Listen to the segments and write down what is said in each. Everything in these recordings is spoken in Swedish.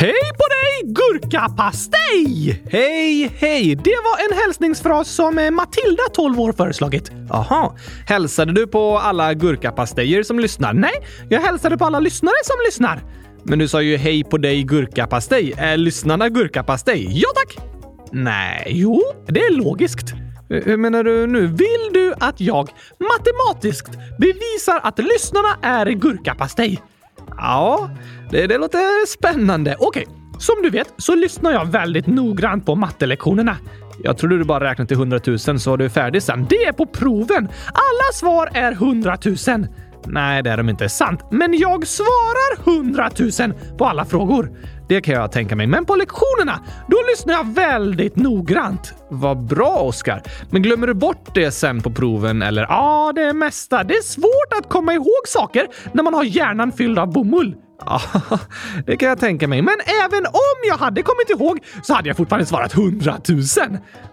Hej på dig, gurkapastej! Hej, hej! Det var en hälsningsfras som eh, Matilda, 12 år, föreslagit. Aha. Hälsade du på alla gurkapastejer som lyssnar? Nej, jag hälsade på alla lyssnare som lyssnar. Men du sa ju hej på dig gurkapastej. Är lyssnarna gurkapastej? Ja tack! Nej, jo, det är logiskt. Eh, hur menar du nu? Vill du att jag matematiskt bevisar att lyssnarna är gurkapastej? Ja, det, det låter spännande. Okej, som du vet så lyssnar jag väldigt noggrant på mattelektionerna. Jag trodde du bara räknade till 100 000 så var du färdig sen. Det är på proven. Alla svar är 100 000. Nej, det är de inte. Sant. Men jag svarar 100 000 på alla frågor. Det kan jag tänka mig. Men på lektionerna, då lyssnar jag väldigt noggrant. Vad bra, Oskar. Men glömmer du bort det sen på proven eller? Ja, det mesta. Det är svårt att komma ihåg saker när man har hjärnan fylld av bomull. Ja, det kan jag tänka mig. Men även om jag hade kommit ihåg så hade jag fortfarande svarat 100 000.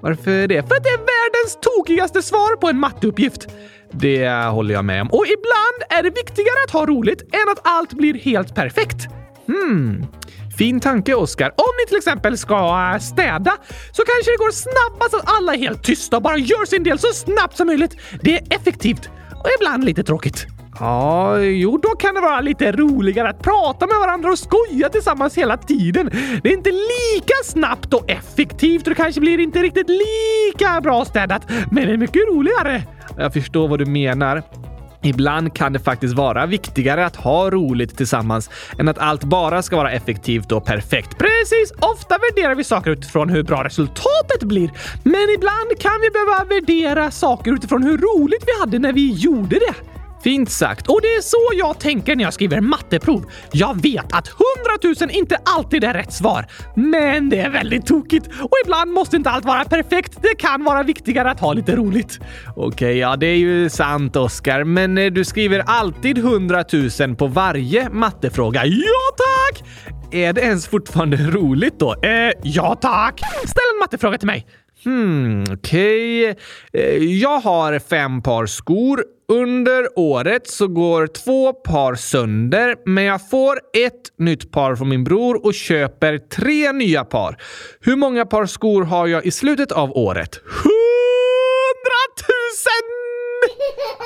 Varför det? För att det är världens tokigaste svar på en matteuppgift. Det håller jag med om. Och ibland är det viktigare att ha roligt än att allt blir helt perfekt. Hmm. Fin tanke, Oskar. Om ni till exempel ska äh, städa så kanske det går snabbast att alla är helt tysta och bara gör sin del så snabbt som möjligt. Det är effektivt och ibland lite tråkigt. Ja, jo, då kan det vara lite roligare att prata med varandra och skoja tillsammans hela tiden. Det är inte lika snabbt och effektivt och det kanske blir inte riktigt lika bra städat, men det är mycket roligare. Jag förstår vad du menar. Ibland kan det faktiskt vara viktigare att ha roligt tillsammans än att allt bara ska vara effektivt och perfekt. Precis! Ofta värderar vi saker utifrån hur bra resultatet blir, men ibland kan vi behöva värdera saker utifrån hur roligt vi hade när vi gjorde det. Fint sagt. Och det är så jag tänker när jag skriver matteprov. Jag vet att 100 000 inte alltid är rätt svar, men det är väldigt tokigt och ibland måste inte allt vara perfekt. Det kan vara viktigare att ha lite roligt. Okej, ja, det är ju sant, Oskar, men eh, du skriver alltid 100 000 på varje mattefråga. Ja, tack! Är det ens fortfarande roligt då? Eh, ja, tack! Ställ en mattefråga till mig. Hmm, okej. Okay. Jag har fem par skor. Under året så går två par sönder, men jag får ett nytt par från min bror och köper tre nya par. Hur många par skor har jag i slutet av året? Hundratusen!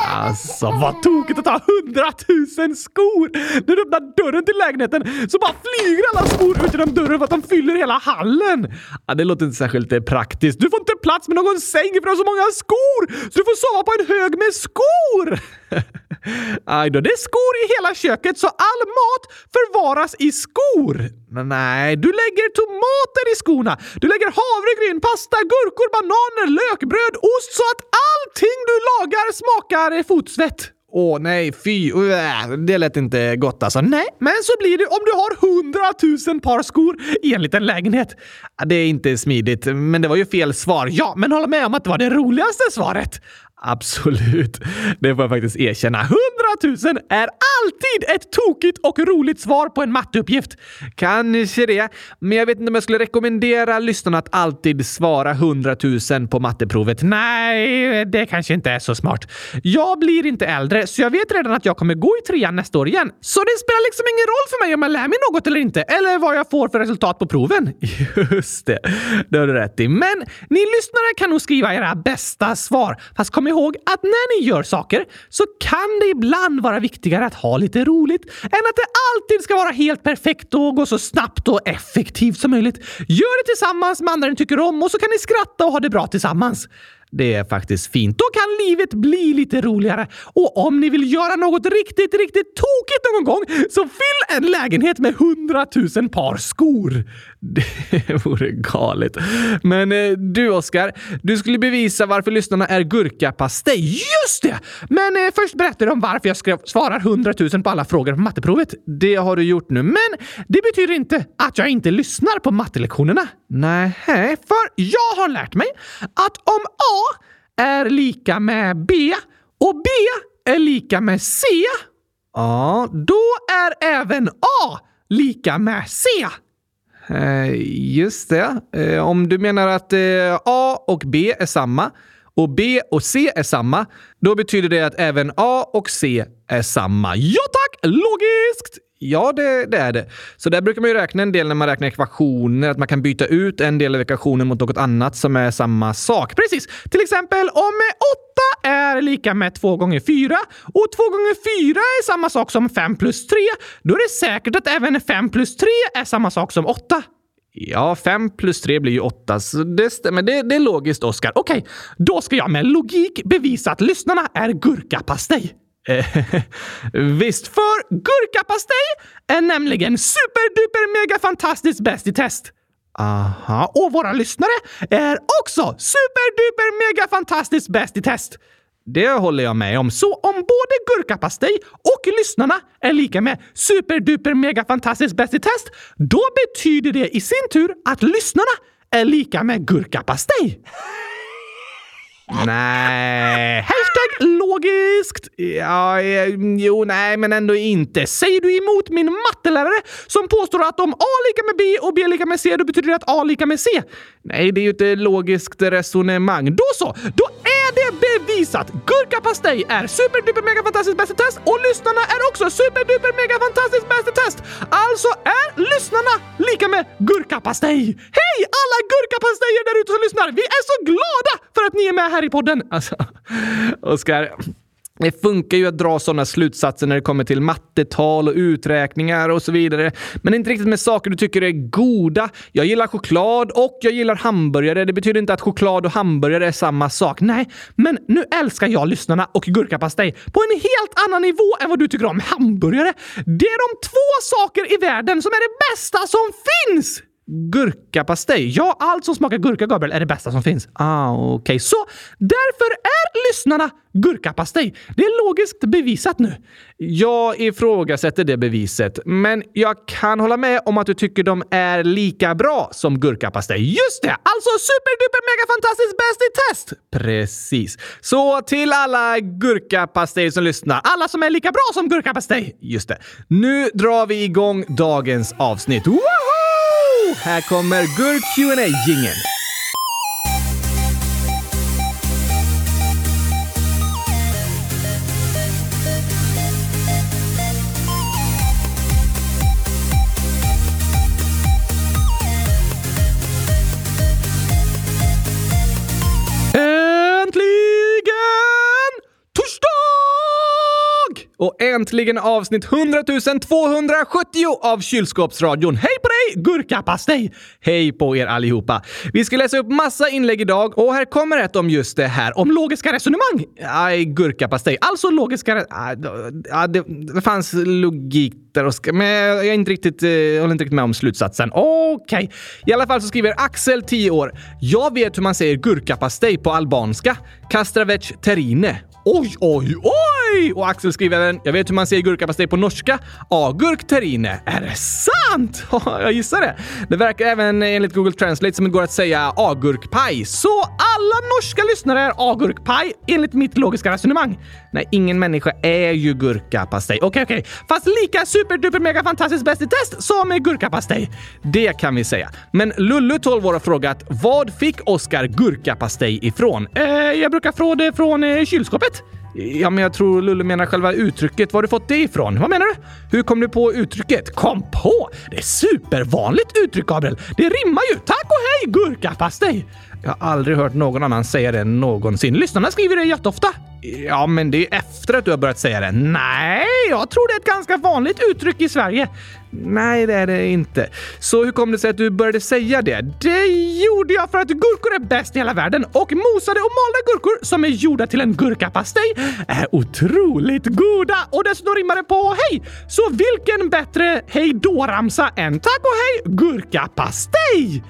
Alltså, vad tokigt att ha hundratusen skor! När du öppnar dörren till lägenheten så bara flyger alla skor ut genom dörren för att de fyller hela hallen. Ja, det låter inte särskilt eh, praktiskt. Du får inte plats med någon säng för du har så många skor! Så du får sova på en hög med skor! Aj då, det är skor i hela köket så all mat förvaras i skor. Men nej, du lägger tomater i skorna. Du lägger havregryn, pasta, gurkor, bananer, lökbröd, ost så att allting du lagar smakar fotsvett. Åh nej, fy. Det lät inte gott alltså. Nej, men så blir det om du har hundratusen par skor i en liten lägenhet. Det är inte smidigt, men det var ju fel svar. Ja, men håll med om att det var det roligaste svaret. Absolut. Det får jag faktiskt erkänna. 100 000 är alltid ett tokigt och roligt svar på en matteuppgift. Kanske det, men jag vet inte om jag skulle rekommendera lyssnarna att alltid svara 100 000 på matteprovet. Nej, det kanske inte är så smart. Jag blir inte äldre, så jag vet redan att jag kommer gå i trean nästa år igen. Så det spelar liksom ingen roll för mig om jag lär mig något eller inte, eller vad jag får för resultat på proven. Just det, det har du rätt i. Men ni lyssnare kan nog skriva era bästa svar. Fast kom ihåg att när ni gör saker så kan det ibland vara viktigare att ha lite roligt än att det alltid ska vara helt perfekt och gå så snabbt och effektivt som möjligt. Gör det tillsammans med andra ni tycker om och så kan ni skratta och ha det bra tillsammans. Det är faktiskt fint. Då kan livet bli lite roligare. Och om ni vill göra något riktigt, riktigt tokigt någon gång så fyll en lägenhet med hundratusen par skor. Det vore galet. Men eh, du, Oskar, du skulle bevisa varför lyssnarna är gurkapastej. Just det! Men eh, först berättar du om varför jag skrev, svarar hundratusen på alla frågor på matteprovet. Det har du gjort nu, men det betyder inte att jag inte lyssnar på mattelektionerna. Nej, för jag har lärt mig att om A är lika med B och B är lika med C, ja, då är även A lika med C. Eh, just det. Eh, om du menar att eh, A och B är samma och B och C är samma, då betyder det att även A och C är samma. Ja tack! Logiskt! Ja, det, det, är det. Så där brukar man ju räkna en del när man räknar ekvationer, att man kan byta ut en del av ekvationen mot något annat som är samma sak. Precis! Till exempel om 8 är lika med 2 gånger 4 och 2 gånger 4 är samma sak som 5 plus 3, då är det säkert att även 5 plus 3 är samma sak som 8. Ja, 5 plus 3 blir ju 8, så det stämmer. Det, det är logiskt, Oskar. Okej, okay, då ska jag med logik bevisa att lyssnarna är gurkapastej. Visst, för gurkapastej är nämligen superduper mega fantastiskt bäst i test. Aha, och våra lyssnare är också superduper mega fantastiskt bäst i test. Det håller jag med om. Så om både gurkapastej och lyssnarna är lika med superduper mega fantastiskt bäst i test, då betyder det i sin tur att lyssnarna är lika med gurkapastej. Nej. Hashtag logiskt. Ja, eh, jo, nej, men ändå inte. Säger du emot min mattelärare som påstår att om A lika med B och B lika med C, då betyder det att A lika med C? Nej, det är ju ett eh, logiskt resonemang. Då så, då är det bevisat! Gurkapastej är superduper mega fantastiskt bäst i test och lyssnarna är också superduper mega fantastiskt bäst i test. Alltså är lyssnarna lika med gurkapastej. Hej alla gurkapastejer där ute som lyssnar! Vi är så glada för att ni är med här i podden. Alltså, Oskar. Det funkar ju att dra sådana slutsatser när det kommer till mattetal och uträkningar och så vidare. Men inte riktigt med saker du tycker är goda. Jag gillar choklad och jag gillar hamburgare. Det betyder inte att choklad och hamburgare är samma sak. Nej, men nu älskar jag lyssnarna och gurkapastej på en helt annan nivå än vad du tycker om hamburgare. Det är de två saker i världen som är det bästa som finns! Gurkapastej? Ja, allt som smakar gurka, Gabriel, är det bästa som finns. Ah, okej. Okay. Så därför är lyssnarna gurkapastej. Det är logiskt bevisat nu. Jag ifrågasätter det beviset, men jag kan hålla med om att du tycker de är lika bra som gurkapastej. Just det! Alltså superduper mega fantastiskt bäst i test! Precis. Så till alla gurkapastej som lyssnar, alla som är lika bra som gurkapastej. Just det. Nu drar vi igång dagens avsnitt. Woho! Här kommer Gurk qa jingeln Och äntligen avsnitt 100 270 av Kylskåpsradion. Hej på dig, gurkapastej! Hej på er allihopa! Vi ska läsa upp massa inlägg idag och här kommer ett om just det här, om logiska resonemang. Aj, gurkapastej. Alltså logiska... Aj, ah, ah, det, det fanns logik där, och men jag är inte riktigt, jag håller inte riktigt med om slutsatsen. Okej. Okay. I alla fall så skriver Axel, 10 år. Jag vet hur man säger gurkapastej på albanska. Kastravec terine. Oj, oj, oj! Och Axel skriver även, jag vet hur man säger gurkapastej på norska. Agurk terrine. Är det sant? jag gissar det. Det verkar även enligt Google Translate som det går att säga agurkpaj. Så alla norska lyssnare är agurkpaj enligt mitt logiska resonemang. Nej, ingen människa är ju gurkapastej. Okej, okay, okej. Okay. Fast lika superduper mega fantastiskt bäst i test som är gurkapastej. Det kan vi säga. Men Lullu, 12 år, har frågat vad fick Oskar gurkapastej ifrån? Eh, jag brukar få det från eh, kylskåpet. Ja, men jag tror Lulle menar själva uttrycket. Var har du fått det ifrån? Vad menar du? Hur kom du på uttrycket? Kom på? Det är supervanligt uttryck, Gabriel. Det rimmar ju. Tack och hej, gurkapastej! Jag har aldrig hört någon annan säga det någonsin. Lyssnarna skriver det jätteofta. Ja, men det är efter att du har börjat säga det. Nej, jag tror det är ett ganska vanligt uttryck i Sverige. Nej, det är det inte. Så hur kom det sig att du började säga det? Det gjorde jag för att gurkor är bäst i hela världen och mosade och malda gurkor som är gjorda till en gurkapastej är otroligt goda och dessutom rimmar det på hej. Så vilken bättre hej då-ramsa än tack och hej gurkapastej?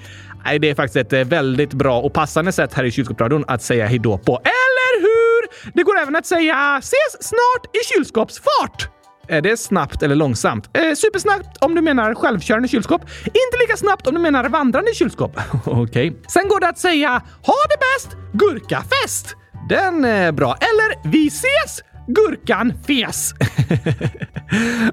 Nej, det är faktiskt ett eh, väldigt bra och passande sätt här i kylskåpsradion att säga hejdå på. Eller hur? Det går även att säga ses snart i kylskåpsfart. Är det snabbt eller långsamt? Eh, supersnabbt om du menar självkörande kylskåp. Inte lika snabbt om du menar vandrande kylskåp. Okej. Okay. Sen går det att säga ha det bäst, gurkafest. Den är bra. Eller vi ses, Gurkan fes!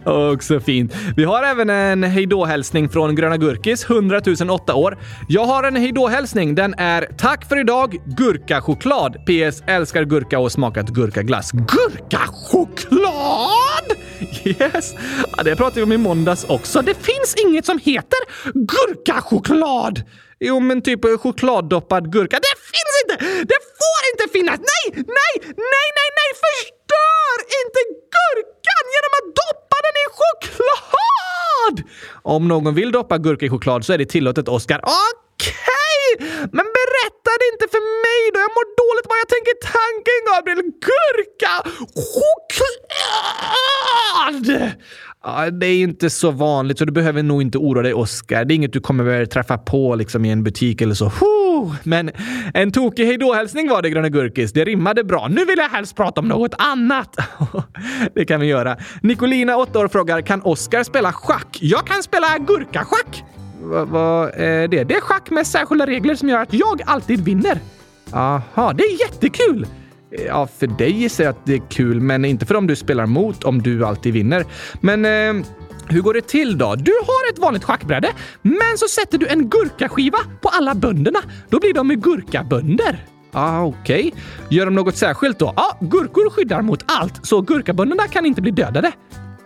Också fint. Vi har även en hejdå-hälsning från Gröna Gurkis, 100 008 år. Jag har en hejdå-hälsning. Den är “Tack för idag, gurkachoklad! PS. Älskar gurka och smakat gurkaglass.” Gurkachoklad? Yes! Ja, det pratade vi om i måndags också. Det finns inget som heter gurkachoklad! Jo, men typ chokladdoppad gurka. Det finns inte! Det får inte finnas! Nej, nej, nej, nej, nej! Förstör inte gurkan genom att doppa den i choklad! Om någon vill doppa gurka i choklad så är det tillåtet, Oscar. Okej! Okay. Men berätta det inte för mig då! Jag mår dåligt bara jag tänker tanken, Gabriel. Gurka! Choklad! Ja, det är inte så vanligt, så du behöver nog inte oroa dig, Oskar. Det är inget du kommer träffa på liksom, i en butik eller så. Men en tokig hejdå-hälsning var det, Gröna Gurkis. Det rimmade bra. Nu vill jag helst prata om något annat. det kan vi göra. Nicolina, 8 år, frågar kan Oskar spela schack? Jag kan spela gurkaschack. Vad va, är eh, det? Det är schack med särskilda regler som gör att jag alltid vinner. Aha, det är jättekul! Eh, ja, för dig gissar jag att det är kul, men inte för dem du spelar mot om du alltid vinner. Men eh, hur går det till då? Du har ett vanligt schackbräde, men så sätter du en gurkaskiva på alla bönderna. Då blir de gurkabönder. Ah, Okej. Okay. Gör de något särskilt då? Ja, ah, gurkor skyddar mot allt, så gurkabönderna kan inte bli dödade.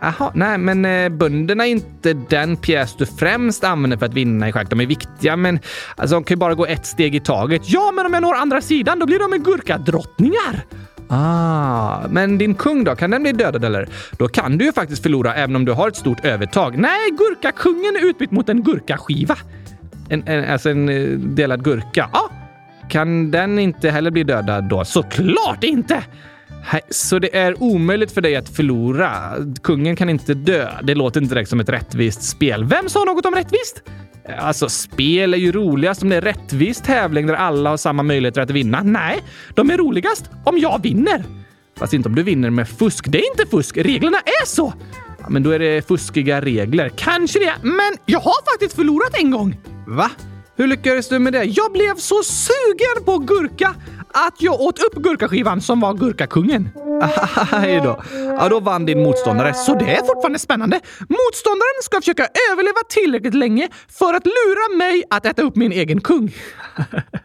Aha, nej, men eh, bönderna är inte den pjäs du främst använder för att vinna i schack. De är viktiga, men alltså, de kan ju bara gå ett steg i taget. Ja, men om jag når andra sidan, då blir de gurkadrottningar. Ah, men din kung då? Kan den bli dödad eller? Då kan du ju faktiskt förlora även om du har ett stort övertag. Nej, gurkakungen är utbytt mot en gurkaskiva. En, en, alltså en eh, delad gurka. Ja, ah, kan den inte heller bli dödad då? Såklart inte! Så det är omöjligt för dig att förlora. Kungen kan inte dö. Det låter inte direkt som ett rättvist spel. Vem sa något om rättvist? Alltså, spel är ju roligast om det är rättvist tävling där alla har samma möjligheter att vinna. Nej, de är roligast om jag vinner. Fast inte om du vinner med fusk. Det är inte fusk. Reglerna är så. Ja, men då är det fuskiga regler. Kanske det, men jag har faktiskt förlorat en gång. Va? Hur lyckades du med det? Jag blev så sugen på gurka att jag åt upp gurkaskivan som var gurkakungen. Aj då. Ja, då vann din motståndare, så det är fortfarande spännande. Motståndaren ska försöka överleva tillräckligt länge för att lura mig att äta upp min egen kung.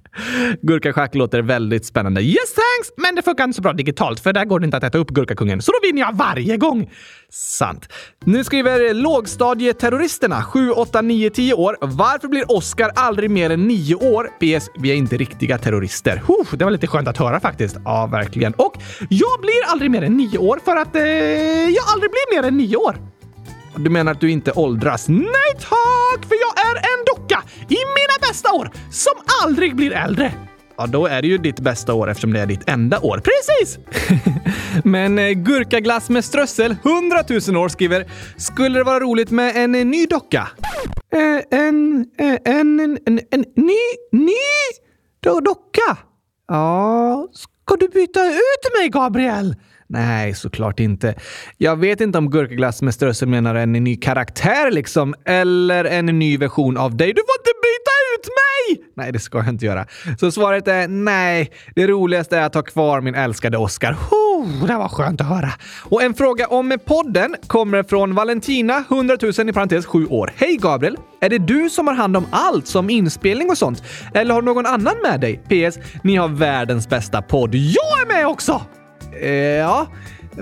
Gurkaschack låter väldigt spännande. Yes thanks! Men det funkar inte så bra digitalt för där går det inte att äta upp gurkakungen. Så då vinner jag varje gång. Sant. Nu skriver lågstadieterroristerna 7, 8, 9, 10 år. Varför blir Oscar aldrig mer än 9 år? PS. Vi är inte riktiga terrorister. Huh, det var lite skönt att höra faktiskt. Ja, verkligen. Och jag blir aldrig mer än 9 år för att eh, jag aldrig blir mer än 9 år. Du menar att du inte åldras? Nej tack! För jag är ändå docka i mina bästa år som aldrig blir äldre. Ja, då är det ju ditt bästa år eftersom det är ditt enda år. Precis! Men eh, gurkaglass med strössel, 100 000 år, skriver “Skulle det vara roligt med en eh, ny docka?” eh, en, eh, en, en, en, en ny, ny docka? Ja, ska du byta ut mig, Gabriel? Nej, såklart inte. Jag vet inte om gurkaglass med strössel menar en ny karaktär liksom, eller en ny version av dig. Du får inte byta ut mig! Nej, det ska jag inte göra. Så svaret är nej. Det roligaste är att ha kvar min älskade Oscar. Oh, det var skönt att höra. Och en fråga om podden kommer från Valentina, 100 000 i parentes 7 år. Hej Gabriel! Är det du som har hand om allt som inspelning och sånt? Eller har någon annan med dig? PS. Ni har världens bästa podd. Jag är med också! Eh, ja,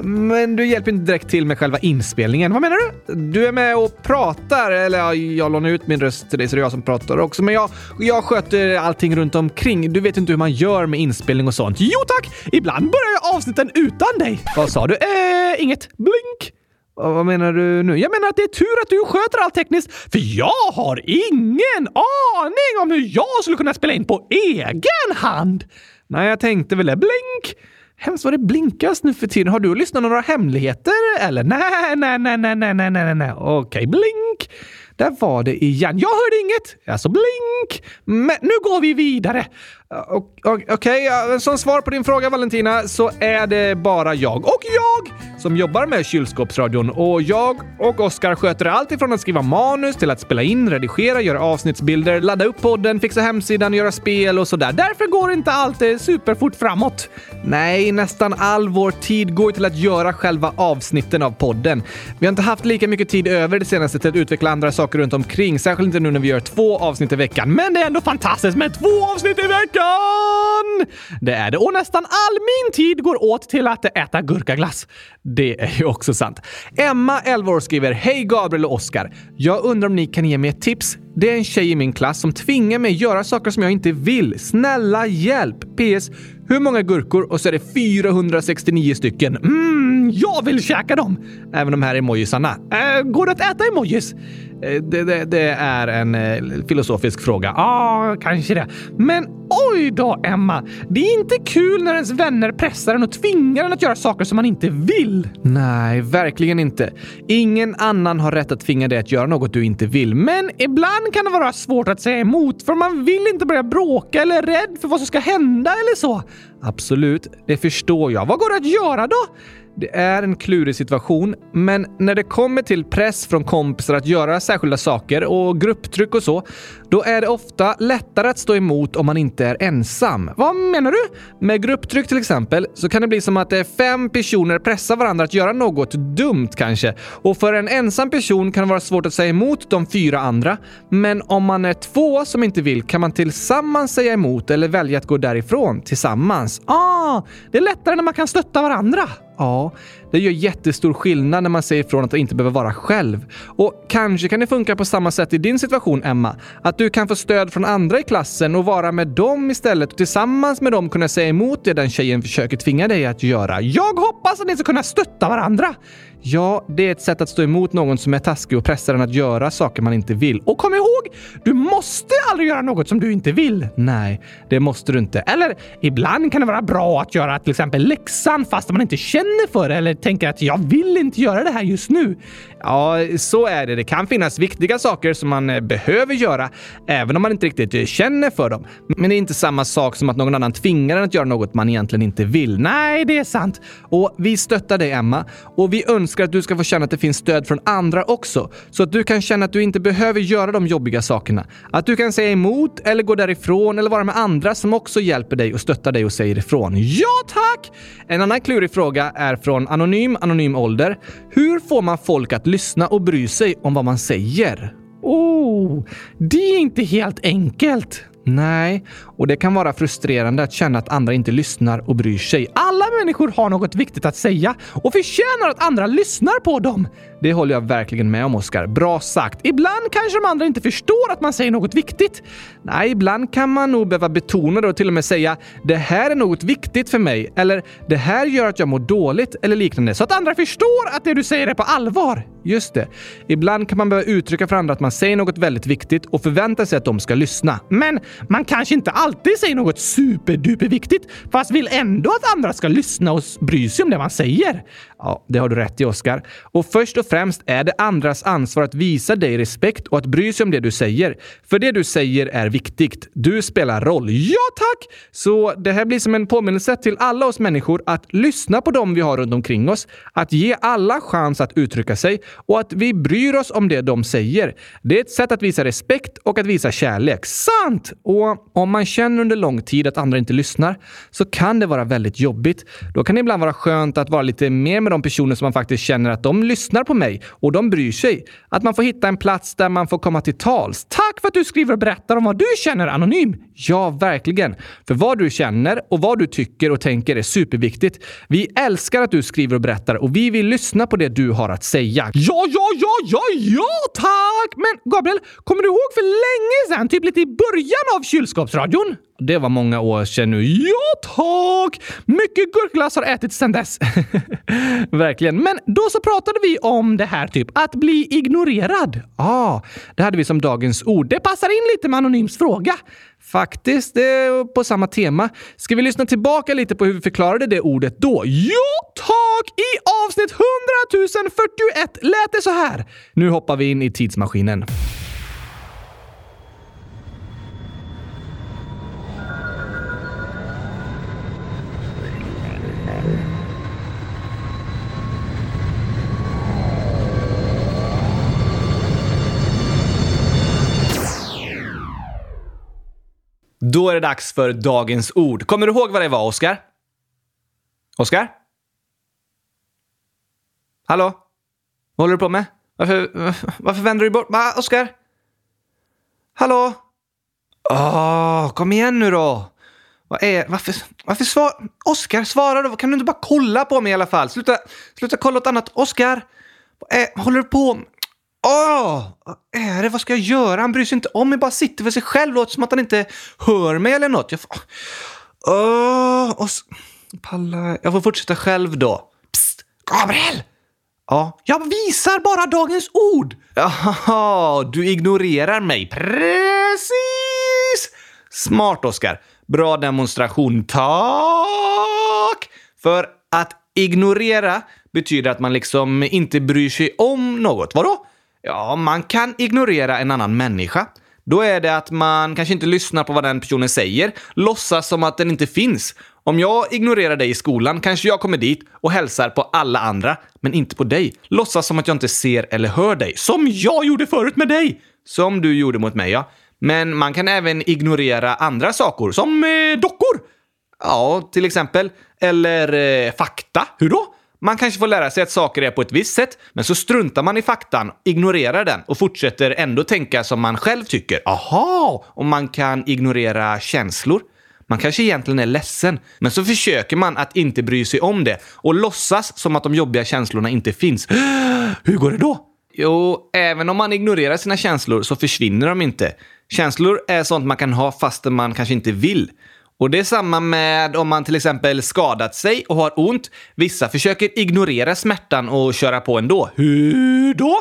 men du hjälper inte direkt till med själva inspelningen. Vad menar du? Du är med och pratar, eller ja, jag lånar ut min röst till dig så det är jag som pratar också. Men jag, jag sköter allting runt omkring. Du vet inte hur man gör med inspelning och sånt. Jo tack! Ibland börjar jag avsnitten utan dig. Vad sa du? Eh, inget. Blink. Vad menar du nu? Jag menar att det är tur att du sköter allt tekniskt, för jag har ingen aning om hur jag skulle kunna spela in på egen hand. Nej, jag tänkte väl det. Blink! Hemskt vad det blinkas nu för tiden. Har du lyssnat på några hemligheter eller? Nej, nej, nej, nej, nej, nej, nej, nej. Okej, blink. Där var det igen. Jag hörde inget. Alltså blink. Men nu går vi vidare. Okej, okay, som svar på din fråga Valentina så är det bara jag och jag som jobbar med kylskåpsradion och jag och Oskar sköter allt ifrån att skriva manus till att spela in, redigera, göra avsnittsbilder, ladda upp podden, fixa hemsidan, göra spel och sådär. Därför går inte allt eh, superfort framåt. Nej, nästan all vår tid går till att göra själva avsnitten av podden. Vi har inte haft lika mycket tid över det senaste till att utveckla andra saker runt omkring, särskilt inte nu när vi gör två avsnitt i veckan. Men det är ändå fantastiskt med två avsnitt i veckan! Jajamän! Det är det. Och nästan all min tid går åt till att äta gurkaglass. Det är ju också sant. Emma, 11 år, skriver Hej Gabriel och Oskar. Jag undrar om ni kan ge mig ett tips? Det är en tjej i min klass som tvingar mig göra saker som jag inte vill. Snälla hjälp! PS. Hur många gurkor? Och så är det 469 stycken. Mm, jag vill käka dem! Även de här emojisarna. Äh, går det att äta emojis? Eh, det, det, det, är en eh, filosofisk fråga. Ja, ah, kanske det. Men oj då, Emma! Det är inte kul när ens vänner pressar en och tvingar en att göra saker som man inte vill. Nej, verkligen inte. Ingen annan har rätt att tvinga dig att göra något du inte vill. Men ibland kan det vara svårt att säga emot för man vill inte börja bråka eller är rädd för vad som ska hända eller så. Absolut, det förstår jag. Vad går det att göra då? Det är en klurig situation, men när det kommer till press från kompisar att göra särskilda saker och grupptryck och så, då är det ofta lättare att stå emot om man inte är ensam. Vad menar du? Med grupptryck till exempel så kan det bli som att det är fem personer pressar varandra att göra något dumt kanske. Och för en ensam person kan det vara svårt att säga emot de fyra andra. Men om man är två som inte vill kan man tillsammans säga emot eller välja att gå därifrån tillsammans. Ah, det är lättare när man kan stötta varandra. Ja, det gör jättestor skillnad när man säger ifrån att inte behöver vara själv. Och kanske kan det funka på samma sätt i din situation, Emma. Att du kan få stöd från andra i klassen och vara med dem istället och tillsammans med dem kunna säga emot det den tjejen försöker tvinga dig att göra. Jag hoppas att ni ska kunna stötta varandra! Ja, det är ett sätt att stå emot någon som är taskig och pressar en att göra saker man inte vill. Och kom ihåg, du måste aldrig göra något som du inte vill. Nej, det måste du inte. Eller ibland kan det vara bra att göra till exempel läxan fast man inte känner för det eller tänker att jag vill inte göra det här just nu. Ja, så är det. Det kan finnas viktiga saker som man eh, behöver göra även om man inte riktigt eh, känner för dem. Men det är inte samma sak som att någon annan tvingar en att göra något man egentligen inte vill. Nej, det är sant. Och vi stöttar dig, Emma. Och vi önskar att du ska få känna att det finns stöd från andra också. Så att du kan känna att du inte behöver göra de jobbiga sakerna. Att du kan säga emot eller gå därifrån eller vara med andra som också hjälper dig och stöttar dig och säger ifrån. Ja, tack! En annan klurig fråga är från Anonym Anonym Ålder. Hur får man folk att lyssna och bry sig om vad man säger? Oh, det är inte helt enkelt. Nej, och det kan vara frustrerande att känna att andra inte lyssnar och bryr sig. Alla människor har något viktigt att säga och förtjänar att andra lyssnar på dem. Det håller jag verkligen med om, Oskar. Bra sagt. Ibland kanske de andra inte förstår att man säger något viktigt. Nej, ibland kan man nog behöva betona det och till och med säga “det här är något viktigt för mig” eller “det här gör att jag mår dåligt” eller liknande så att andra förstår att det du säger är på allvar. Just det. Ibland kan man behöva uttrycka för andra att man säger något väldigt viktigt och förvänta sig att de ska lyssna. Men man kanske inte alltid alltid säger något superduperviktigt fast vill ändå att andra ska lyssna och bry sig om det man säger. Ja, det har du rätt i, Oskar. Och först och främst är det andras ansvar att visa dig respekt och att bry sig om det du säger. För det du säger är viktigt. Du spelar roll. Ja, tack! Så det här blir som en påminnelse till alla oss människor att lyssna på dem vi har runt omkring oss, att ge alla chans att uttrycka sig och att vi bryr oss om det de säger. Det är ett sätt att visa respekt och att visa kärlek. Sant! Och om man känner under lång tid att andra inte lyssnar så kan det vara väldigt jobbigt. Då kan det ibland vara skönt att vara lite mer med de personer som man faktiskt känner att de lyssnar på mig och de bryr sig. Att man får hitta en plats där man får komma till tals. Tack för att du skriver och berättar om vad du känner anonym. Ja, verkligen. För vad du känner och vad du tycker och tänker är superviktigt. Vi älskar att du skriver och berättar och vi vill lyssna på det du har att säga. Ja, ja, ja, ja, ja, tack! Men Gabriel, kommer du ihåg för länge sedan, typ lite i början av kylskåpsradion? Det var många år sedan nu. Ja, tack! Mycket gurkglass har ätits sedan dess. Verkligen. Men då så pratade vi om det här typ, att bli ignorerad. Ja, ah, det hade vi som dagens ord. Det passar in lite med Anonyms fråga. Faktiskt, det är på samma tema. Ska vi lyssna tillbaka lite på hur vi förklarade det ordet då? Ja, tack! I avsnitt 100 041 lät det så här. Nu hoppar vi in i tidsmaskinen. Då är det dags för dagens ord. Kommer du ihåg vad det var, Oskar? Oskar? Hallå? Vad håller du på med? Varför, varför vänder du bort? Va, Oskar? Hallå? Åh, kom igen nu då! Vad är... Varför... Varför svar... Oskar, svara då! Kan du inte bara kolla på mig i alla fall? Sluta, sluta kolla åt annat. Oskar! Vad är... håller du på med? Åh! Vad är det? Vad ska jag göra? Han bryr sig inte om mig, bara sitter för sig själv. Låter som att han inte hör mig eller något. Jag får... oh, och så... Palla... Jag får fortsätta själv då. Psst! Gabriel! Ja, jag visar bara dagens ord. Jaha, du ignorerar mig. Precis! Smart, Oskar. Bra demonstration. Tack! För att ignorera betyder att man liksom inte bryr sig om något. Vadå? Ja, man kan ignorera en annan människa. Då är det att man kanske inte lyssnar på vad den personen säger, låtsas som att den inte finns. Om jag ignorerar dig i skolan kanske jag kommer dit och hälsar på alla andra, men inte på dig. Låtsas som att jag inte ser eller hör dig. Som jag gjorde förut med dig! Som du gjorde mot mig, ja. Men man kan även ignorera andra saker, som eh, dockor. Ja, till exempel. Eller eh, fakta. Hur då? Man kanske får lära sig att saker är på ett visst sätt, men så struntar man i faktan, ignorerar den och fortsätter ändå tänka som man själv tycker. Aha! Och man kan ignorera känslor. Man kanske egentligen är ledsen, men så försöker man att inte bry sig om det och låtsas som att de jobbiga känslorna inte finns. Hur går det då? Jo, även om man ignorerar sina känslor så försvinner de inte. Känslor är sånt man kan ha fastän man kanske inte vill. Och det är samma med om man till exempel skadat sig och har ont. Vissa försöker ignorera smärtan och köra på ändå. Hur då?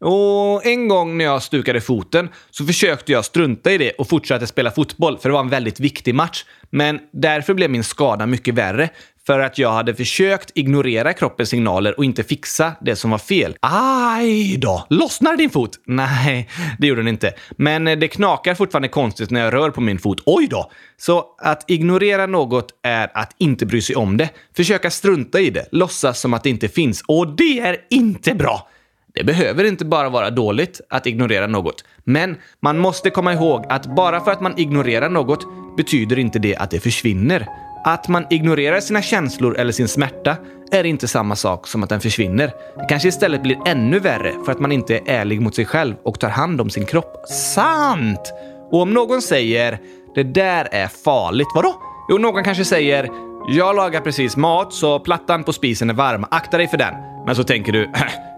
Och en gång när jag stukade foten så försökte jag strunta i det och fortsatte spela fotboll för det var en väldigt viktig match. Men därför blev min skada mycket värre för att jag hade försökt ignorera kroppens signaler och inte fixa det som var fel. Aj då! Lossnar din fot? Nej, det gjorde den inte. Men eh, det knakar fortfarande konstigt när jag rör på min fot. Oj då! Så att ignorera något är att inte bry sig om det. Försöka strunta i det, låtsas som att det inte finns. Och det är inte bra! Det behöver inte bara vara dåligt att ignorera något. Men man måste komma ihåg att bara för att man ignorerar något betyder inte det att det försvinner. Att man ignorerar sina känslor eller sin smärta är inte samma sak som att den försvinner. Det kanske istället blir ännu värre för att man inte är ärlig mot sig själv och tar hand om sin kropp. Sant! Och om någon säger “det där är farligt”, vadå? Jo, någon kanske säger “jag lagar precis mat så plattan på spisen är varm, akta dig för den”. Men så tänker du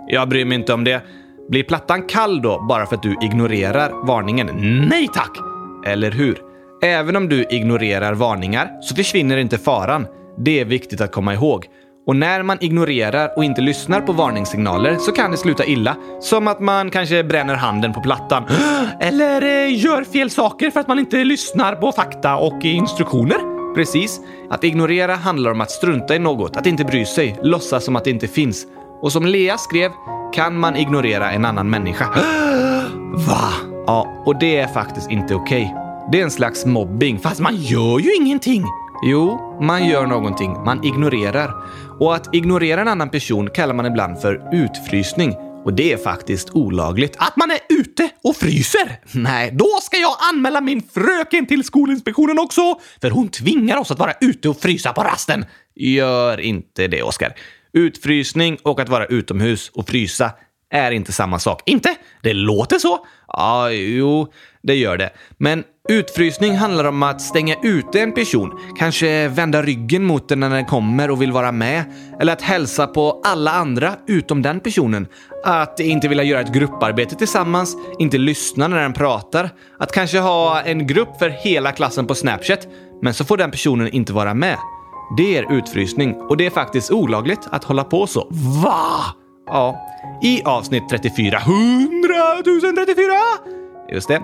“jag bryr mig inte om det”. Blir plattan kall då bara för att du ignorerar varningen? Nej tack! Eller hur? Även om du ignorerar varningar så försvinner inte faran. Det är viktigt att komma ihåg. Och när man ignorerar och inte lyssnar på varningssignaler så kan det sluta illa. Som att man kanske bränner handen på plattan. Eller eh, gör fel saker för att man inte lyssnar på fakta och instruktioner. Precis. Att ignorera handlar om att strunta i något, att inte bry sig, låtsas som att det inte finns. Och som Lea skrev, kan man ignorera en annan människa. Va? Ja, och det är faktiskt inte okej. Okay. Det är en slags mobbing, fast man gör ju ingenting. Jo, man gör någonting. Man ignorerar. Och att ignorera en annan person kallar man ibland för utfrysning. Och det är faktiskt olagligt. Att man är ute och fryser? Nej, då ska jag anmäla min fröken till Skolinspektionen också! För hon tvingar oss att vara ute och frysa på rasten. Gör inte det, Oskar. Utfrysning och att vara utomhus och frysa är inte samma sak. Inte? Det låter så. Ja, jo, det gör det. Men utfrysning handlar om att stänga ute en person, kanske vända ryggen mot den när den kommer och vill vara med, eller att hälsa på alla andra utom den personen. Att inte vilja göra ett grupparbete tillsammans, inte lyssna när den pratar, att kanske ha en grupp för hela klassen på Snapchat, men så får den personen inte vara med. Det är utfrysning och det är faktiskt olagligt att hålla på så. Va? Ja, i avsnitt 34. 100 034! Just det.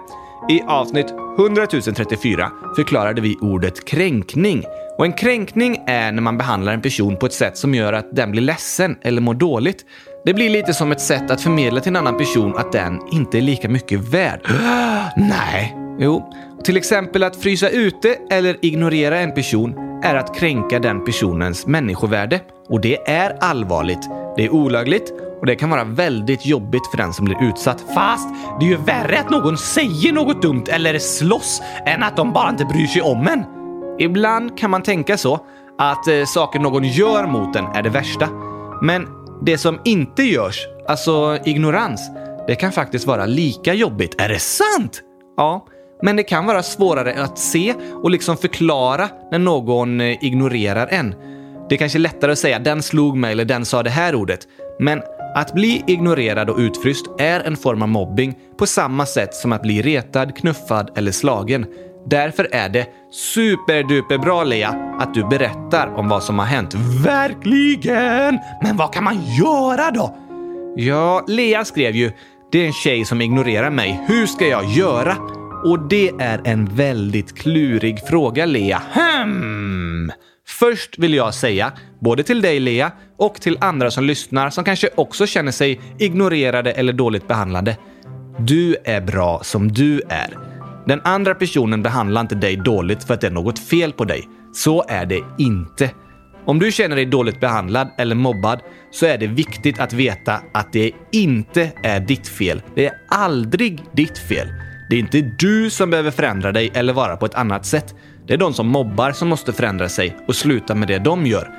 I avsnitt 100 034 förklarade vi ordet kränkning. Och en kränkning är när man behandlar en person på ett sätt som gör att den blir ledsen eller mår dåligt. Det blir lite som ett sätt att förmedla till en annan person att den inte är lika mycket värd. Nej. Jo, till exempel att frysa ute eller ignorera en person är att kränka den personens människovärde. Och det är allvarligt. Det är olagligt och det kan vara väldigt jobbigt för den som blir utsatt. Fast det är ju värre att någon säger något dumt eller slåss än att de bara inte bryr sig om en. Ibland kan man tänka så, att eh, saker någon gör mot en är det värsta. Men det som inte görs, alltså ignorans, det kan faktiskt vara lika jobbigt. Är det sant? Ja, Men det kan vara svårare att se och liksom förklara när någon eh, ignorerar en. Det är kanske lättare att säga “den slog mig” eller “den sa det här ordet”. Men att bli ignorerad och utfryst är en form av mobbing på samma sätt som att bli retad, knuffad eller slagen. Därför är det superduperbra Lea att du berättar om vad som har hänt. Verkligen! Men vad kan man göra då? Ja, Lea skrev ju “Det är en tjej som ignorerar mig. Hur ska jag göra?” Och det är en väldigt klurig fråga, Lea. Hmm. Först vill jag säga, både till dig Lea och till andra som lyssnar som kanske också känner sig ignorerade eller dåligt behandlade. Du är bra som du är. Den andra personen behandlar inte dig dåligt för att det är något fel på dig. Så är det inte. Om du känner dig dåligt behandlad eller mobbad så är det viktigt att veta att det inte är ditt fel. Det är aldrig ditt fel. Det är inte du som behöver förändra dig eller vara på ett annat sätt. Det är de som mobbar som måste förändra sig och sluta med det de gör.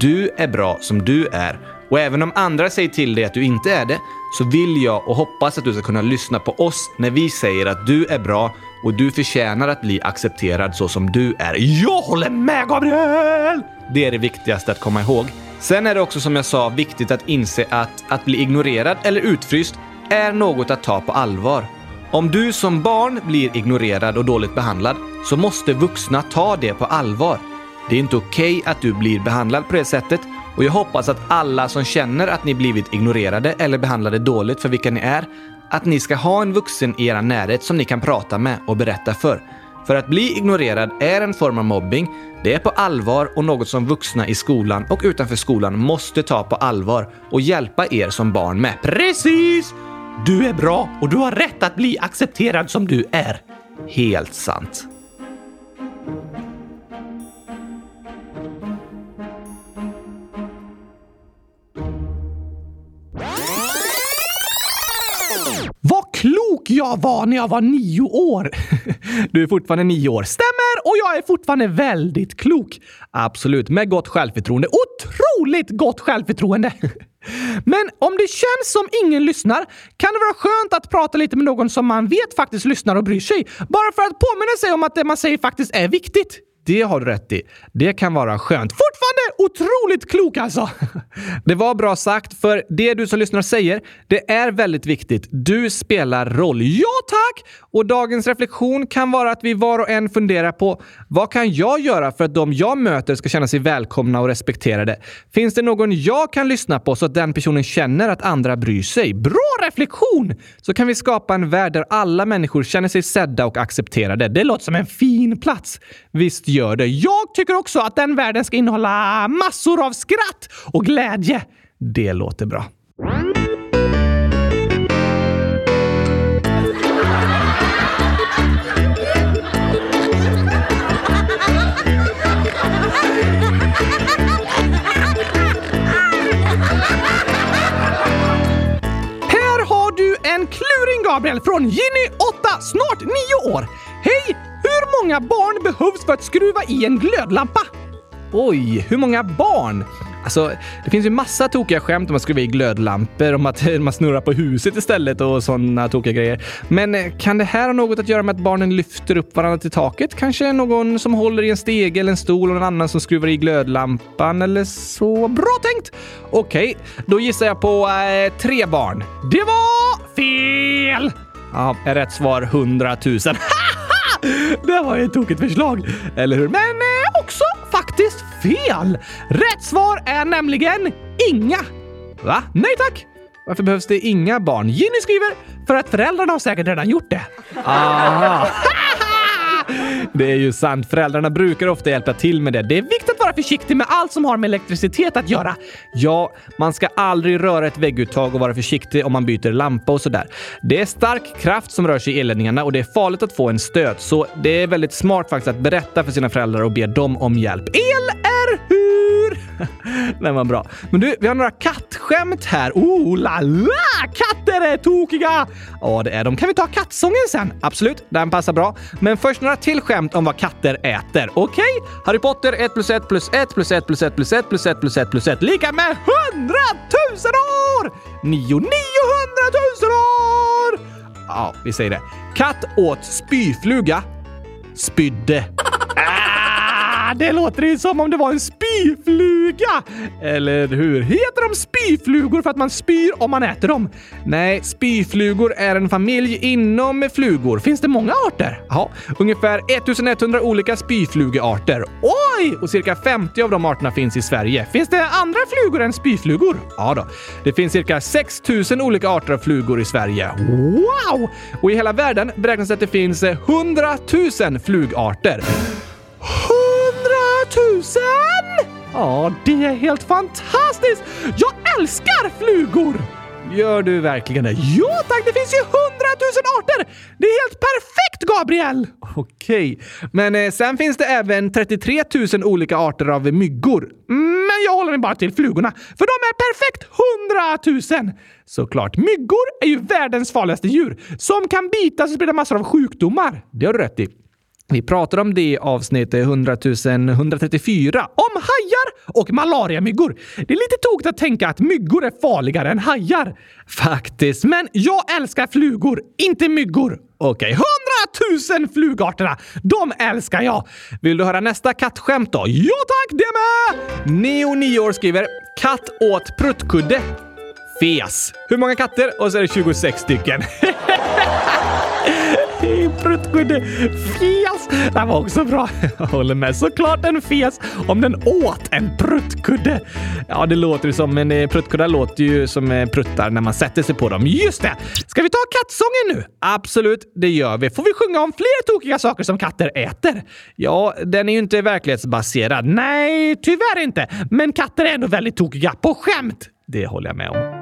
Du är bra som du är och även om andra säger till dig att du inte är det så vill jag och hoppas att du ska kunna lyssna på oss när vi säger att du är bra och du förtjänar att bli accepterad så som du är. Jag håller med Gabriel! Det är det viktigaste att komma ihåg. Sen är det också som jag sa viktigt att inse att att bli ignorerad eller utfryst är något att ta på allvar. Om du som barn blir ignorerad och dåligt behandlad så måste vuxna ta det på allvar. Det är inte okej okay att du blir behandlad på det sättet och jag hoppas att alla som känner att ni blivit ignorerade eller behandlade dåligt för vilka ni är, att ni ska ha en vuxen i er närhet som ni kan prata med och berätta för. För att bli ignorerad är en form av mobbing. Det är på allvar och något som vuxna i skolan och utanför skolan måste ta på allvar och hjälpa er som barn med. Precis! Du är bra och du har rätt att bli accepterad som du är. Helt sant. Vad klok jag var när jag var nio år! Du är fortfarande nio år. Stämmer! Och jag är fortfarande väldigt klok. Absolut, med gott självförtroende. Otroligt gott självförtroende! Men om det känns som ingen lyssnar kan det vara skönt att prata lite med någon som man vet faktiskt lyssnar och bryr sig. Bara för att påminna sig om att det man säger faktiskt är viktigt. Det har du rätt i. Det kan vara skönt. Fortfarande otroligt klok alltså! Det var bra sagt, för det du som lyssnar säger, det är väldigt viktigt. Du spelar roll. Ja, tack! Och dagens reflektion kan vara att vi var och en funderar på vad kan jag göra för att de jag möter ska känna sig välkomna och respekterade? Finns det någon jag kan lyssna på så att den personen känner att andra bryr sig? Bra reflektion! Så kan vi skapa en värld där alla människor känner sig sedda och accepterade. Det låter som en fin plats. Visst gör det. Jag tycker också att den världen ska innehålla massor av skratt och glädje. Det låter bra. Här har du en kluring Gabriel från Ginny, 8, snart 9 år. Hej! Hur många barn behövs för att skruva i en glödlampa? Oj, hur många barn? Alltså, det finns ju massa tokiga skämt om att skruva i glödlampor, om att man snurrar på huset istället och sådana tokiga grejer. Men eh, kan det här ha något att göra med att barnen lyfter upp varandra till taket? Kanske någon som håller i en stege eller en stol och någon annan som skruvar i glödlampan eller så? Bra tänkt! Okej, okay, då gissar jag på eh, tre barn. Det var fel! Ja, är rätt svar 100 000. Det var ett tokigt förslag, eller hur? Men eh, också faktiskt fel! Rätt svar är nämligen inga. Va? Nej tack! Varför behövs det inga barn? Ginny skriver för att föräldrarna har säkert redan gjort det. Aha. Det är ju sant. Föräldrarna brukar ofta hjälpa till med det. Det är viktigt att vara försiktig med allt som har med elektricitet att göra. Ja, man ska aldrig röra ett vägguttag och vara försiktig om man byter lampa och sådär. Det är stark kraft som rör sig i elledningarna och det är farligt att få en stöt, så det är väldigt smart faktiskt att berätta för sina föräldrar och be dem om hjälp. El är hur? Den var bra. Men du, vi har några kattskämt här. Oh la la! Katter är tokiga! Ja, det är de. Kan vi ta kattsången sen? Absolut, den passar bra. Men först några till skämt om vad katter äter. Okej? Okay? Harry Potter 1 plus 1 plus 1 plus 1 plus 1 plus 1 plus 1 plus 1 plus 1 lika med 100 000 år! Nio 900 000 år! Ja, vi säger det. Katt åt spyfluga. Spydde. Ah, det låter ju som om det var en spyfluga! Eller hur? Heter de spyflugor för att man spyr om man äter dem? Nej, spyflugor är en familj inom flugor. Finns det många arter? Ja, ungefär 1100 olika spyflugearter. Oj! Och cirka 50 av de arterna finns i Sverige. Finns det andra flugor än spyflugor? Ja då. Det finns cirka 6000 olika arter av flugor i Sverige. Wow! Och i hela världen beräknas att det finns 100 000 flugarter. Tusen! Ja, det är helt fantastiskt! Jag älskar flugor! Gör du verkligen det? Ja tack, det finns ju hundratusen arter! Det är helt perfekt, Gabriel! Okej, men eh, sen finns det även 33 000 olika arter av myggor. Men jag håller mig bara till flugorna, för de är perfekt hundratusen! Såklart, myggor är ju världens farligaste djur som kan bitas och sprida massor av sjukdomar. Det har du rätt i. Vi pratar om det i avsnitt 100 134 om hajar och malariamyggor. Det är lite tokigt att tänka att myggor är farligare än hajar. Faktiskt, men jag älskar flugor, inte myggor. Okej, hundratusen flugarterna! De älskar jag! Vill du höra nästa kattskämt då? Ja tack, det med! Neo 9 år skriver “Katt åt pruttkudde” fes. Hur många katter? Och så är det 26 stycken. Pruttkudde Fias! Det var också bra. Jag håller med. Såklart en fias om den åt en pruttkudde. Ja, det låter ju som en eh, pruttkudde låter ju som eh, pruttar när man sätter sig på dem. Just det! Ska vi ta kattsången nu? Absolut, det gör vi. Får vi sjunga om fler tokiga saker som katter äter? Ja, den är ju inte verklighetsbaserad. Nej, tyvärr inte. Men katter är ändå väldigt tokiga på skämt. Det håller jag med om.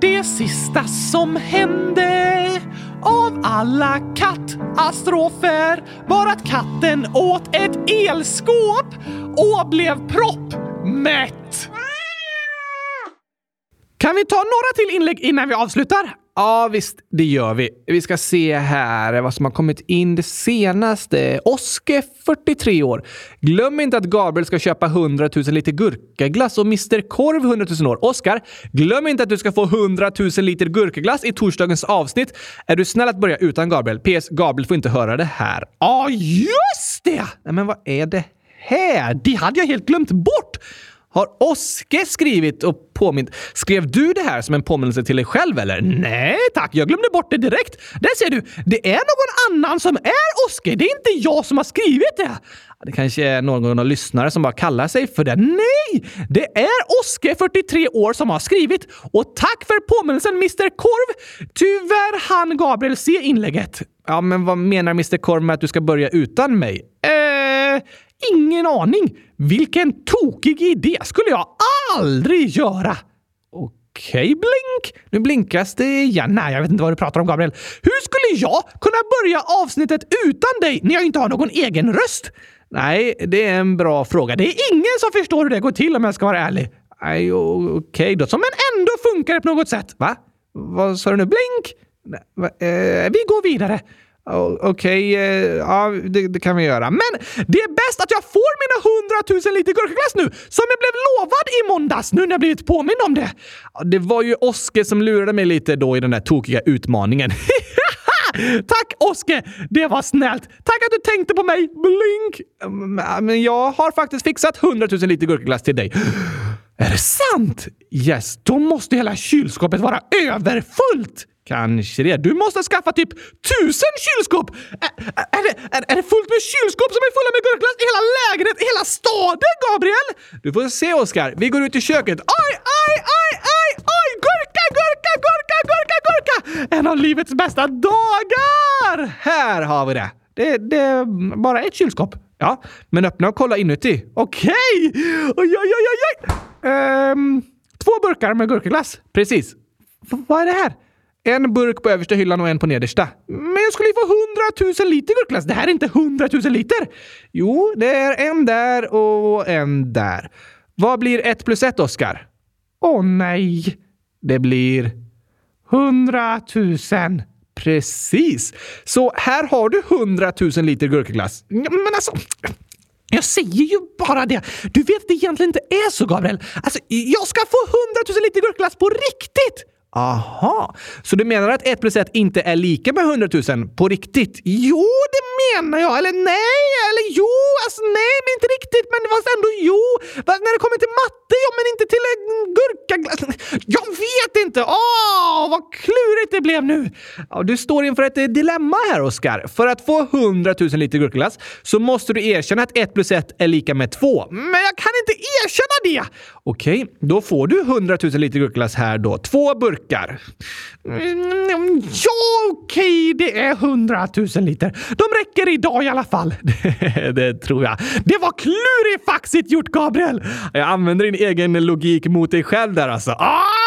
Det sista som hände av alla kattastrofer var att katten åt ett elskåp och blev proppmätt. Kan vi ta några till inlägg innan vi avslutar? Ja, visst, det gör vi. Vi ska se här vad som har kommit in det senaste. Oske, 43 år. Glöm inte att Gabriel ska köpa 100 000 liter gurkaglass och Mr Korv 100 000 år. Oskar, glöm inte att du ska få 100 000 liter gurkaglass i torsdagens avsnitt. Är du snäll att börja utan Gabriel? PS. Gabriel får inte höra det här. Ja, ah, just det! Men vad är det här? Det hade jag helt glömt bort! Har Oske skrivit och påmint? Skrev du det här som en påminnelse till dig själv eller? Nej tack, jag glömde bort det direkt. Där ser du, det är någon annan som är Oske. Det är inte jag som har skrivit det. Det kanske är någon av lyssnare som bara kallar sig för det. Nej! Det är Oskar, 43 år, som har skrivit. Och tack för påminnelsen Mr Korv! Tyvärr hann Gabriel se inlägget. Ja, men vad menar Mr Korv med att du ska börja utan mig? Eh, ingen aning. Vilken tokig idé skulle jag aldrig göra. Okej, Blink. Nu blinkas det igen. Nej, jag vet inte vad du pratar om, Gabriel. Hur skulle jag kunna börja avsnittet utan dig när jag inte har någon egen röst? Nej, det är en bra fråga. Det är ingen som förstår hur det går till om jag ska vara ärlig. Nej, okej okay då. Som men ändå funkar det på något sätt. Va? Vad sa du nu? Blink? Eh, vi går vidare. Oh, okej, okay, ja, det, det, kan vi göra. Men det är bäst att jag får mina 100 000 liter gurkaglass nu, som jag blev lovad i måndags, nu när jag blivit påmind om det. Det var ju Oskar som lurade mig lite då i den där tokiga utmaningen. Tack Oskar! Det var snällt. Tack att du tänkte på mig, Blink! Mm, men jag har faktiskt fixat 100 000 liter gurkaglass till dig. Är det sant? Yes, då måste hela kylskåpet vara överfullt! Kanske det. Du måste skaffa typ tusen kylskåp! Är, är, det, är, är det fullt med kylskåp som är fulla med gurkglass i hela lägenheten, hela staden, Gabriel? Du får se, Oskar. Vi går ut i köket. Aj, aj, aj, aj, aj! Gurka, gurka, gurka, gurka, gurka! En av livets bästa dagar! Här har vi det. Det, det är bara ett kylskåp. Ja, men öppna och kolla inuti. Okej! Oj, oj, oj, oj! Ehm, två burkar med gurkaglass. Precis. V vad är det här? En burk på översta hyllan och en på nedersta. Men jag skulle ju få hundratusen liter gurkglass. Det här är inte hundratusen liter! Jo, det är en där och en där. Vad blir ett plus ett, Oskar? Åh nej! Det blir hundratusen. Precis! Så här har du hundratusen liter gurkglass. Men alltså... Jag säger ju bara det! Du vet att det egentligen inte är så, Gabriel. Alltså, jag ska få hundratusen liter gurkglass på riktigt! Aha, så du menar att 1 plus 1 inte är lika med 100 000 på riktigt? Jo, det menar jag. Eller nej, eller jo, alltså nej, men inte riktigt. Men det var ändå jo. Fast när det kommer till matte, ja, men inte till gurkaglass. Jag vet inte! Åh, vad klurigt det blev nu! Ja, du står inför ett eh, dilemma här, Oskar. För att få 100 000 liter gurkaglass så måste du erkänna att 1 plus 1 är lika med 2. Men jag kan inte erkänna det! Okej, då får du 100 000 liter gurkaglass här då. Två burkar. Mm, ja, okej, det är hundratusen liter. De räcker idag i alla fall. det tror jag. Det var klurifaxigt gjort, Gabriel! Jag använder din egen logik mot dig själv där alltså. Ah!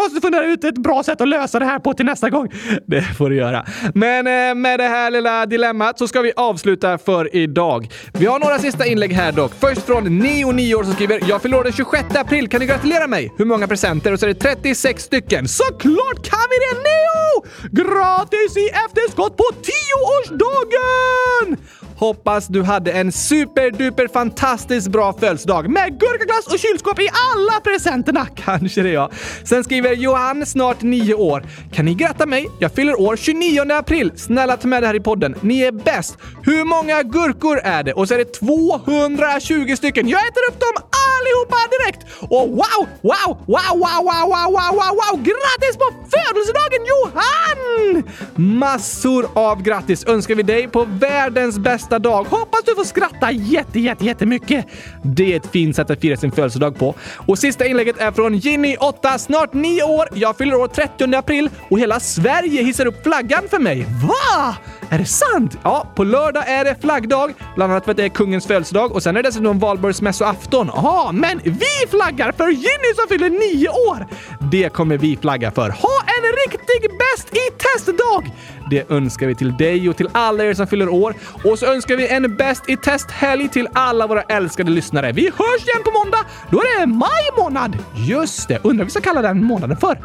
Jag måste fundera ut ett bra sätt att lösa det här på till nästa gång. Det får du göra. Men eh, med det här lilla dilemmat så ska vi avsluta för idag. Vi har några sista inlägg här dock. Först från Neo9 år som skriver “Jag fyller år den 26 april. Kan ni gratulera mig? Hur många presenter?” och så är det 36 stycken. Såklart kan vi det Neo! Gratis i efterskott på 10-årsdagen! Hoppas du hade en superduper fantastiskt bra födelsedag med gurkaglass och kylskåp i alla presenterna. Kanske det ja. Sen skriver Johan, snart nio år. Kan ni gratta mig? Jag fyller år 29 april. Snälla ta med det här i podden. Ni är bäst. Hur många gurkor är det? Och så är det 220 stycken. Jag äter upp dem allihopa direkt! Och wow, wow, wow, wow, wow, wow, wow, wow, wow! Grattis på födelsedagen Johan! Massor av grattis önskar vi dig på världens bästa dag. Hoppas du får skratta jätte, jätte, jättemycket. Det är ett fint sätt att fira sin födelsedag på. Och sista inlägget är från Ginny, 8, snart 9 år. Jag fyller år 30 april och hela Sverige hissar upp flaggan för mig. Va? Är det sant? Ja, på lördag är det flaggdag, bland annat för att det är kungens födelsedag och sen är det dessutom valborgsmässoafton. Ja, men vi flaggar för Ginny som fyller 9 år! Det kommer vi flagga för. Ha en riktig bäst i testdag! Det önskar vi till dig och till alla er som fyller år. Och så önskar vi en bäst i test-helg till alla våra älskade lyssnare. Vi hörs igen på måndag! Då är det maj månad! Just det, undrar vad vi ska kalla den månaden för?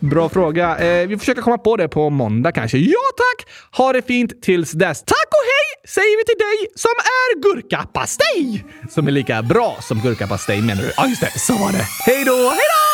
Bra fråga. Eh, vi försöker komma på det på måndag kanske. Ja tack! Ha det fint tills dess. Tack och hej säger vi till dig som är gurkapastej! Som är lika bra som gurkapastej menar du? Ja, just det. Så var det. Hej då! Hej då!